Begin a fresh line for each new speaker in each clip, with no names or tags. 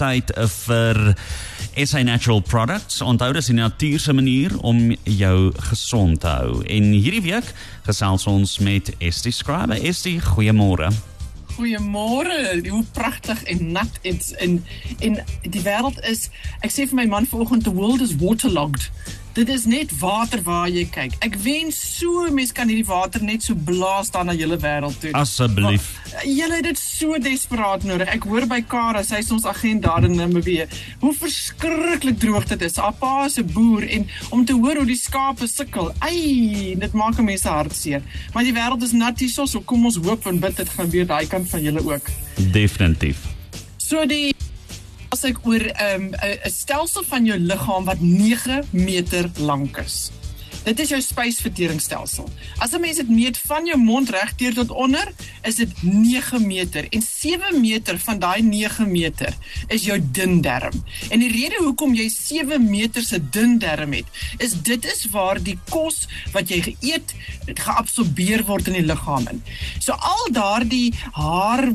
tyd vir SA Natural Products. Onthou dis 'n natuurlike manier om jou gesond te hou. En hierdie week gesels ons met Estie Scribe. Estie, goeiemôre.
Goeiemôre. Hoe pragtig en nat en en en die wêreld is ek sê vir my man vanoggend the world is waterlogged. Dit is net water waar jy kyk. Ek wens so mense kan hierdie water net so blaas dan na julle wêreld toe.
Asseblief.
Julle het dit so desperaat nodig. Ek hoor by Kara, sy is ons agent daar in Namibië. Hoe verskriklik droog dit is. Haar pa is 'n boer en om te hoor hoe die skape sukkel. Ai, dit maak 'n mens hartseer. Maar die wêreld is nat hierso, so kom ons hoop en bid dit gaan weer daai kant van julle ook.
Definitief.
So die as ek oor 'n um, 'n stelsel van jou liggaam wat 9 meter lank is. Dit is jou spysverteringsstelsel. As 'n mens dit meet van jou mond regdeur tot onder, is dit 9 meter en 7 meter van daai 9 meter is jou dun darm. En die rede hoekom jy 7 meter se dun darm het, is dit is waar die kos wat jy geëet geabsorbeer word in die liggaam in. So al daardie haar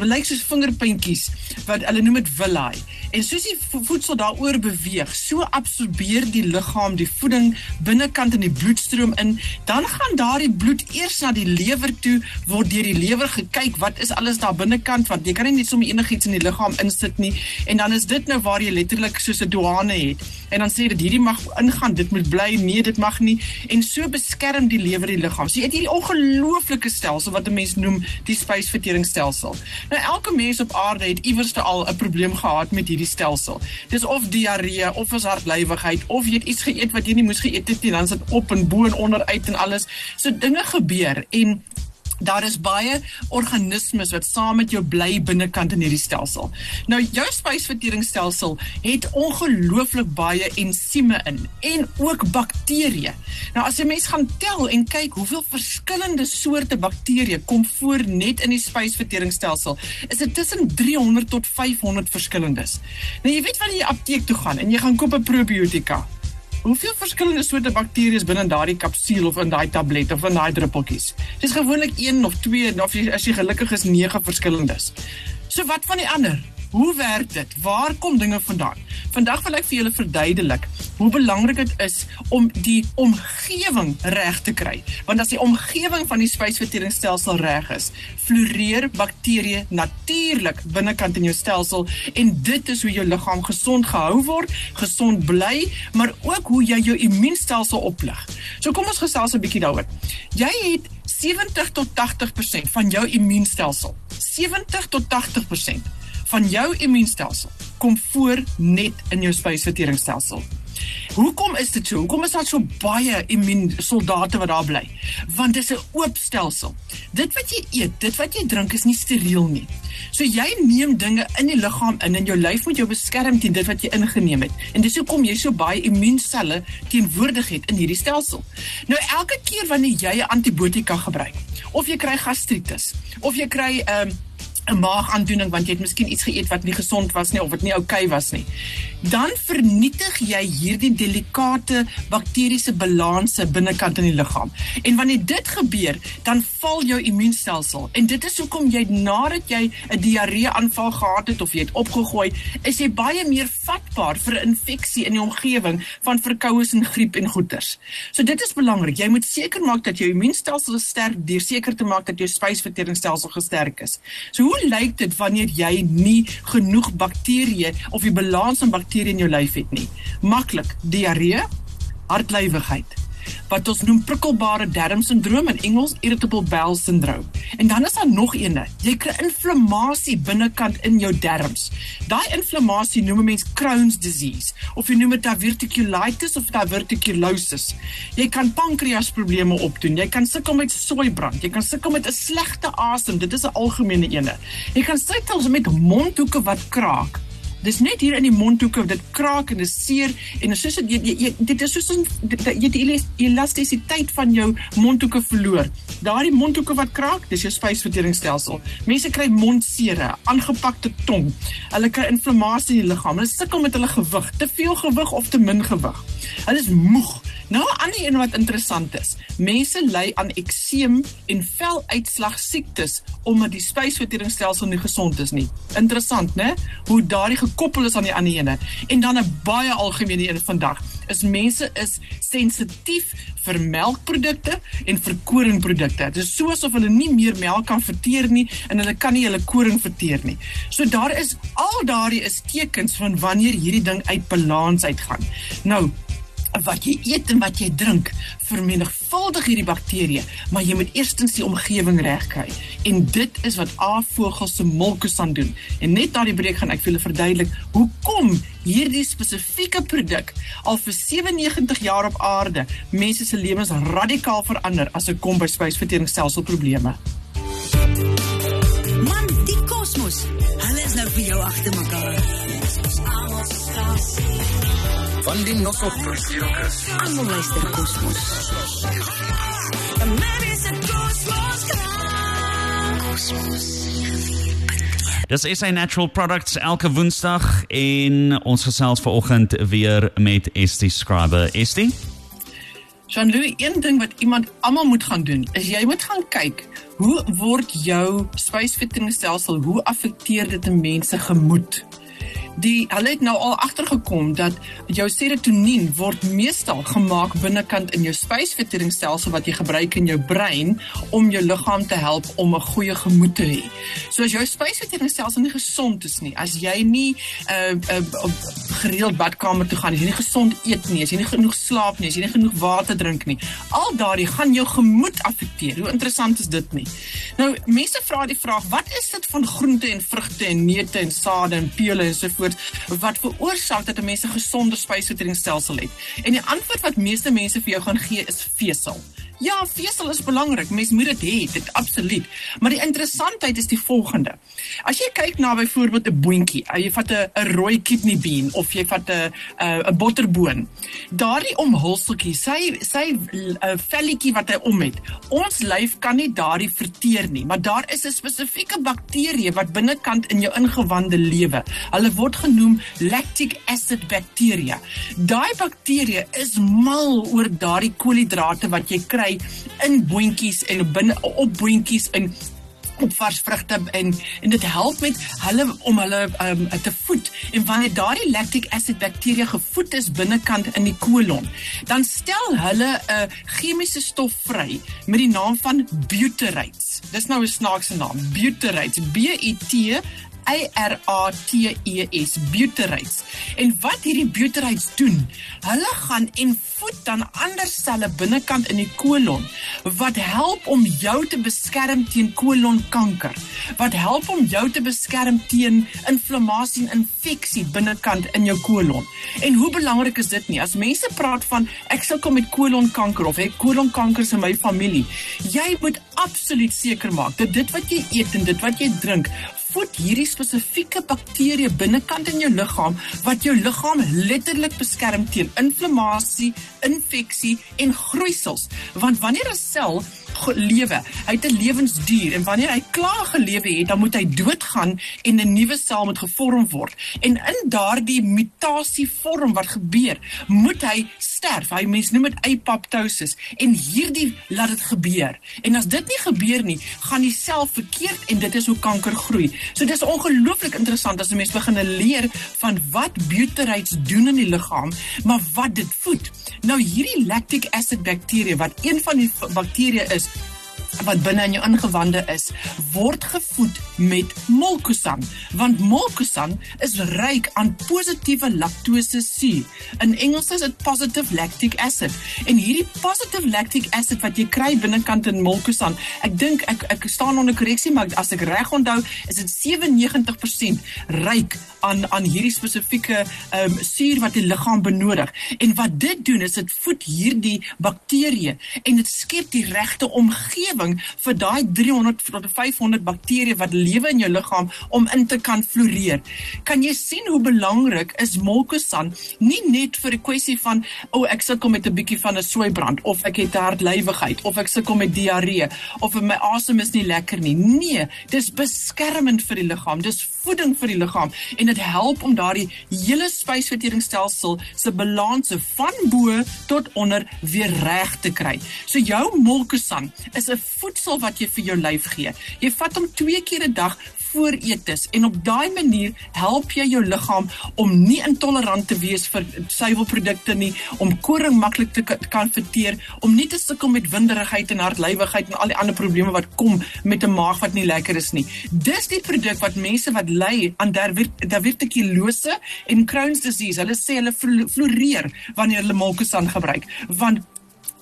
lyk soos vingerpuntjies wat hulle noem dit villi. En soos die voedsel daaroor beweeg, so absorbeer die liggaam die voeding binnekant in die bloedstroom in, dan gaan daardie bloed eers na die lewer toe, word deur die lewer gekyk wat is alles daar binnekant want jy kan nie net sommer enigiets in die liggaam insit nie en dan is dit nou waar jy letterlik soos 'n douane het en dan sê dit hierdie mag ingaan, dit moet bly, nee, dit mag nie en so beskerm die lewer die liggaam. So jy het hierdie ongelooflike stelsel wat 'n mens noem die spysverteringsstelsel. Nou elke mens op aarde het iewers al 'n probleem gehad met hierdie stelsel. Dis of diarree of is hartlywigheid of jy het iets geëet wat jy nie moes geëet het nie, dan sit op en bo en onder uit en alles. So dinge gebeur en daar is baie organismes wat saam met jou bly binnekant in hierdie stelsel. Nou jou spysverteringsstelsel het ongelooflik baie ensieme in en ook bakterieë. Nou as jy mens gaan tel en kyk hoeveel verskillende soorte bakterieë kom voor net in die spysverteringsstelsel, is dit tussen 300 tot 500 verskillendes. Nou jy weet wanneer jy apteek toe gaan en jy gaan koop 'n probiotika, Hoeveel verskillende soorte bakterieë binne daardie kapsuul of in daai tablet of in daai druppeltjies? Dis gewoonlik 1 of 2 of as jy gelukkig is 9 verskillendes. So wat van die ander? Hoe werk dit? Waar kom dinge vandaan? Vandag wil ek vir julle verduidelik hoe belangrik dit is om die omgewing reg te kry. Want as die omgewing van die spysverteringsstelsel reg is, floreer bakterieë natuurlik binnekant in jou stelsel en dit is hoe jou liggaam gesond gehou word, gesond bly, maar ook hoe jy jou immuunstelsel oplig. So kom ons gesels 'n bietjie daaroor. Jy het 70 tot 80% van jou immuunstelsel. 70 tot 80% van jou immuunstelsel kom voor net in jou spysverteringsstelsel. Hoekom is dit so? Hoekom is daar so baie immuunsoldate wat daar bly? Want dit is 'n oop stelsel. Dit wat jy eet, dit wat jy drink is nie steriel nie. So jy neem dinge in die liggaam in en jou lyf moet jou beskerm teen dit wat jy ingeneem het. En dis hoekom jy so baie immuunselle teenwoordig het in hierdie stelsel. Nou elke keer wanneer jy 'n antibiotika gebruik, of jy kry gastritis, of jy kry 'n um, 'n maagaandoening want jy het miskien iets geëet wat nie gesond was nie of wat nie oukei okay was nie. Dan vernietig jy hierdie delikate bakteriese balanse binnekant in die liggaam. En wanneer dit gebeur, dan val jou immuunstelsel. En dit is hoekom jy nadat jy 'n diarree aanval gehad het of jy het opgegooi, is jy baie meer vatbaar vir 'n infeksie in die omgewing van verkoues en griep en goeters. So dit is belangrik. Jy moet seker maak dat jou immuunstelsel sterk deur seker te maak dat jou spysverteringsstelsel gesterk is. So hoe hoe lyk dit wanneer jy nie genoeg bakterieë of die balans van bakterieë in jou lyf het nie? Maklik, diarree, hartlywigheid wat ons noem prikkelbare darmsindroom in Engels irritable bowel syndrome. En dan is daar nog eene. Jy kry inflammasie binnekant in jou darmes. Daai inflammasie noem 'n mens Crohn's disease of jy noem dit diverticulitis of diverticulosis. Jy kan pankreasprobleme opdoen. Jy kan sukkel met soeibrand. Jy kan sukkel met 'n slegte asem. Dit is 'n algemene ene. Jy kan sukkel met mondhoeke wat kraak. Dis net hier in die mondhoeke dit kraak en dit seer en soos dit jy, jy, dit is soos jy die elastisiteit van jou mondhoeke verloor. Daardie mondhoeke wat kraak, dis jou spysverteringsstelsel. Mense kry mondsere, aangepakte tong. Hulle kry inflammasie in die liggaam. Hulle sukkel met hulle gewig, te veel gewig of te min gewig. Hulle is moeg Nou 'n ander een wat interessant is. Mense ly aan ekseem en veluitslag siektes omdat die spysverteringsstelsel nie gesond is nie. Interessant, né? Hoe daardie gekoppel is aan die ander ene. En dan 'n baie algemene een vandag is mense is sensitief vir melkprodukte en vir koringprodukte. Dit is soos of hulle nie meer melk kan verteer nie en hulle kan nie hulle koring verteer nie. So daar is al daardie is tekens van wanneer hierdie ding uit balans uitgaan. Nou, wat jy eet en wat jy drink vermenigvuldig hierdie bakterieë, maar jy moet eerstens die omgewing regkry. En dit is wat aafvogels se molkosan doen. En net daardie breek gaan ek vir julle verduidelik hoekom hierdie spesifieke produk al vir 97 jaar op aarde mense se lewens radikaal verander as dit kom by spysverteringsselselprobleme.
Man, die kosmos. Hulle is nou vir jou agter mekaar. Ons almal stasie.
Van die Nosselfrikirkus.
Almal luister kosmos.
Dis is 'n Natural Products elke Woensdag en ons gesels vanoggend weer met Estie Scriber. Estie?
Jean-Louis, een ding wat iemand almal moet gaan doen, is jy moet gaan kyk hoe word jou spysverteringsstelsel, hoe affekteer dit 'n mens se gemoed? Die hulle het nou al agtergekom dat jou serotonien word meestal gemaak binnekant in jou spysverteringsstelsel wat jy gebruik in jou brein om jou liggaam te help om 'n goeie gemoed te hê. So as jou spysverteringsstelsel nie gesond is nie, as jy nie 'n uh, uh, gereeld badkamer toe gaan, as jy nie gesond eet nie, as jy nie genoeg slaap nie, as jy nie genoeg water drink nie, al daardie gaan jou gemoed affekteer. Hoe interessant is dit nie? Nou mense vra die vraag, wat is dit van groente en vrugte en neute en sade en pele en so voort wat veroorsaak dat 'n mens 'n gesonde spysverteringsstelsel het. En die antwoord wat meeste mense vir jou gaan gee is vesel. Ja, vesel is belangrik. Mens moet dit hê, dit absoluut. Maar die interessantheid is die volgende. As jy kyk na byvoorbeeld 'n boontjie, uh, jy vat 'n 'n rooi kidney bean of jy vat 'n 'n botterboon. Daardie omhulseltjie, sy sy uh, velletjie wat hy om het. Ons lyf kan nie daardie verteer nie, maar daar is 'n spesifieke bakterie wat binnekant in jou ingewande lewe. Hulle word genoem lactic acid bacteria. Daai bakterie is mal oor daardie koolhidrate wat jy kry kry in boontjies en binne op boontjies in op vars vrugte en en dit help met hulle om hulle um, te voed. En wanneer daardie lactic acid bakterie gevoed is binnekant in die kolon dan stel hulle 'n uh, chemiese stof vry met die naam van butyrates dis nou 'n snaakse naam butyrates b u t A R A T E S butyrates. En wat hierdie butyrates doen, hulle gaan en voed dan ander selle binnekant in die kolon wat help om jou te beskerm teen kolonkanker. Wat help om jou te beskerm teen inflammasie en infeksie binnekant in jou kolon. En hoe belangrik is dit nie? As mense praat van ek sukkel met kolonkanker of ek kolonkanker in my familie, jy moet absoluut seker maak dat dit wat jy eet en dit wat jy drink voed hierdie spesifieke bakterie binnekant in jou liggaam wat jou liggaam letterlik beskerm teen inflammasie, infeksie en groeisels. Want wanneer 'n sel lewe, hy het 'n lewensduur en wanneer hy klaar gelewe het, dan moet hy doodgaan en 'n nuwe sel moet gevorm word. En in daardie mutasie vorm wat gebeur, moet hy sterf. Hy mens noem dit apoptosis en hierdie laat dit gebeur. En as dit nie gebeur nie, gaan die sel verkeerd en dit is hoe kanker groei. So dis ongelooflik interessant as 'n mens begin leer van wat butyrates doen in die liggaam, maar wat dit voed. Nou hierdie lactic acid bakterie wat een van die bakterieë is News. Wat binne in jou ingewande is, word gevoed met molkosan, want molkosan is ryk aan positiewe laktose suur. In Engels is dit positive lactic acid. En hierdie positive lactic acid wat jy kry binnekant in molkosan, ek dink ek ek staan onder korreksie, maar as ek reg onthou, is dit 97% ryk aan aan hierdie spesifieke ehm um, suur wat die liggaam benodig. En wat dit doen is dit voed hierdie bakterieë en dit skep die regte omgewing omgewing vir daai 300 tot 500 bakterieë wat lewe in jou liggaam om in te kan floreer. Kan jy sien hoe belangrik is Molkosan nie net vir 'n kwessie van o, oh, ek sukkel met 'n bietjie van 'n soeibrand of ek het hartlywigheid of ek sukkel met diarree of my asem is nie lekker nie. Nee, dis beskermend vir die liggaam. Dis voeding vir die liggaam en dit help om daardie hele spysverteringsstelsel se balanse van bo tot onder weer reg te kry. So jou Molkosan is 'n voedsel wat jy vir jou lyf gee. Jy vat hom 2 keer 'n dag voor eetes en op daai manier help jy jou liggaam om nie intolerant te wees vir suiwelprodukte nie, om koring maklik te kan verteer, om nie te sukkel met winderigheid en hartlywigheid en al die ander probleme wat kom met 'n maag wat nie lekker is nie. Dis die produk wat mense wat ly aan divertikilose en Crohn's disease, hulle sê hulle floreer wanneer hulle Molkosan gebruik, want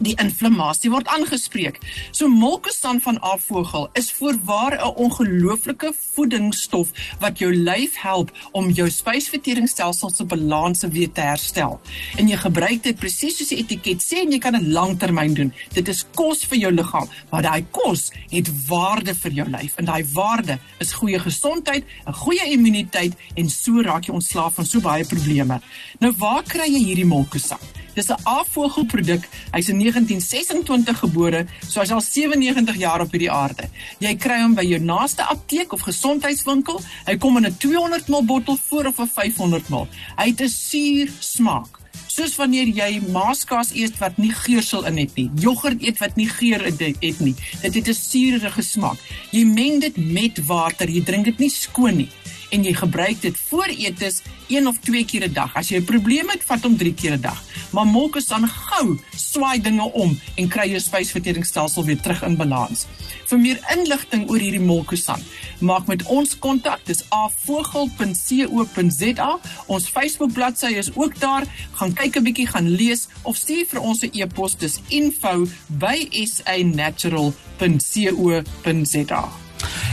die inflammasie word aangespreek. So molkestan van afvogel is voorwaar 'n ongelooflike voedingsstof wat jou lyf help om jou spysverteringsstelsel se balanse weer te herstel. En jy gebruik dit presies soos die etiket sê en jy kan dit lanktermyn doen. Dit is kos vir jou liggaam, maar daai kos het waarde vir jou lyf en daai waarde is goeie gesondheid, 'n goeie immuniteit en so raak jy ontslaaf van so baie probleme. Nou waar kry jy hierdie molkestan? Dis 'n afvogelproduk. Hy's in 1926 gebore, so hy's al 97 jaar op hierdie aarde. Jy kry hom by jou naaste apteek of gesondheidswinkel. Hy kom in 'n 200 ml bottel voor of 'n 500 ml. Hy het 'n suur smaak. Soos wanneer jy maaskaas eet wat nie geursel in het nie, jogurt eet wat nie geur het nie. Dit het 'n suurige smaak. Jy meng dit met water. Jy drink dit nie skoon nie en jy gebruik dit voor eetes een of twee keer 'n dag. As jy 'n probleem het, vat hom 3 keer 'n dag. Maar maak as dan gou swaai dinge om en kry jou spysverteringsstelsel weer terug in balans. Vir meer inligting oor hierdie Molkosan, maak met ons kontak. Dis avogel.co.za. Ons Facebook bladsy is ook daar. Gaan kyk 'n bietjie, gaan lees of stuur vir ons 'n e-pos. Dis info@sanatural.co.za.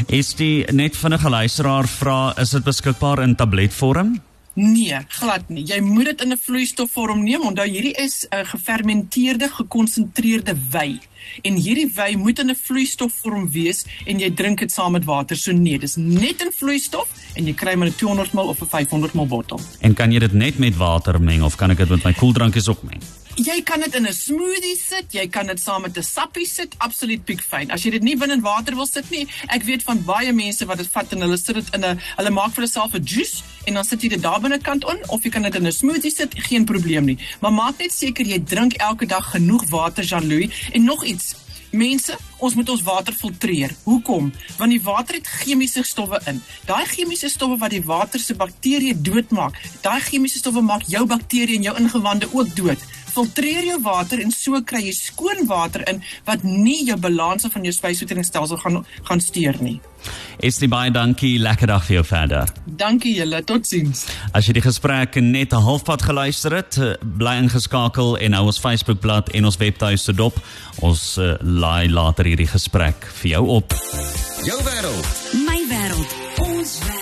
Is die net vinnige luisteraar vra is dit beskikbaar in tabletvorm?
Nee, glad nie. Jy moet dit in 'n vloeistofvorm neem. Onthou hierdie is 'n gefermenteerde, gekonsentreerde wy. En hierdie wy moet in 'n vloeistofvorm wees en jy drink dit saam met water. So nee, dis net in vloeistof en jy kry maar 'n 200 ml of 'n 500 ml bottel.
En kan jy dit net met water meng of kan ek dit met my koeldrankies ook meng?
Jy kan dit in 'n smoothie sit, jy kan dit saam met 'n sappie sit, absoluut piekfyn. As jy dit nie binne in water wil sit nie, ek weet van baie mense wat dit vat en hulle sit dit in 'n hulle maak vir hulself 'n juice en dan sit jy dit daar binnekant on of jy kan dit in 'n smoothie sit, geen probleem nie. Maar maak net seker jy drink elke dag genoeg water, Jean-Louis, en nog iets Mense, ons moet ons water filtreer. Hoekom? Want die water het chemiese stowwe in. Daai chemiese stowwe wat die water se bakterieë doodmaak, daai chemiese stowwe maak jou bakterieë in jou ingewande ook dood filtreer jou water en so kry jy skoon water in wat nie jou balanse van jou spysverteringsstelsel gaan gaan steur nie.
Is die baie dankie, lekker dag vir jou verder.
Dankie julle, totsiens.
As jy die gesprek net 'n halfpad geluister het, eh, bly ingeskakel en hou ons Facebookblad en ons webtuiste dop. Ons uh, laai later hierdie gesprek vir jou op.
Jou wêreld.
My wêreld. Ons wêreld.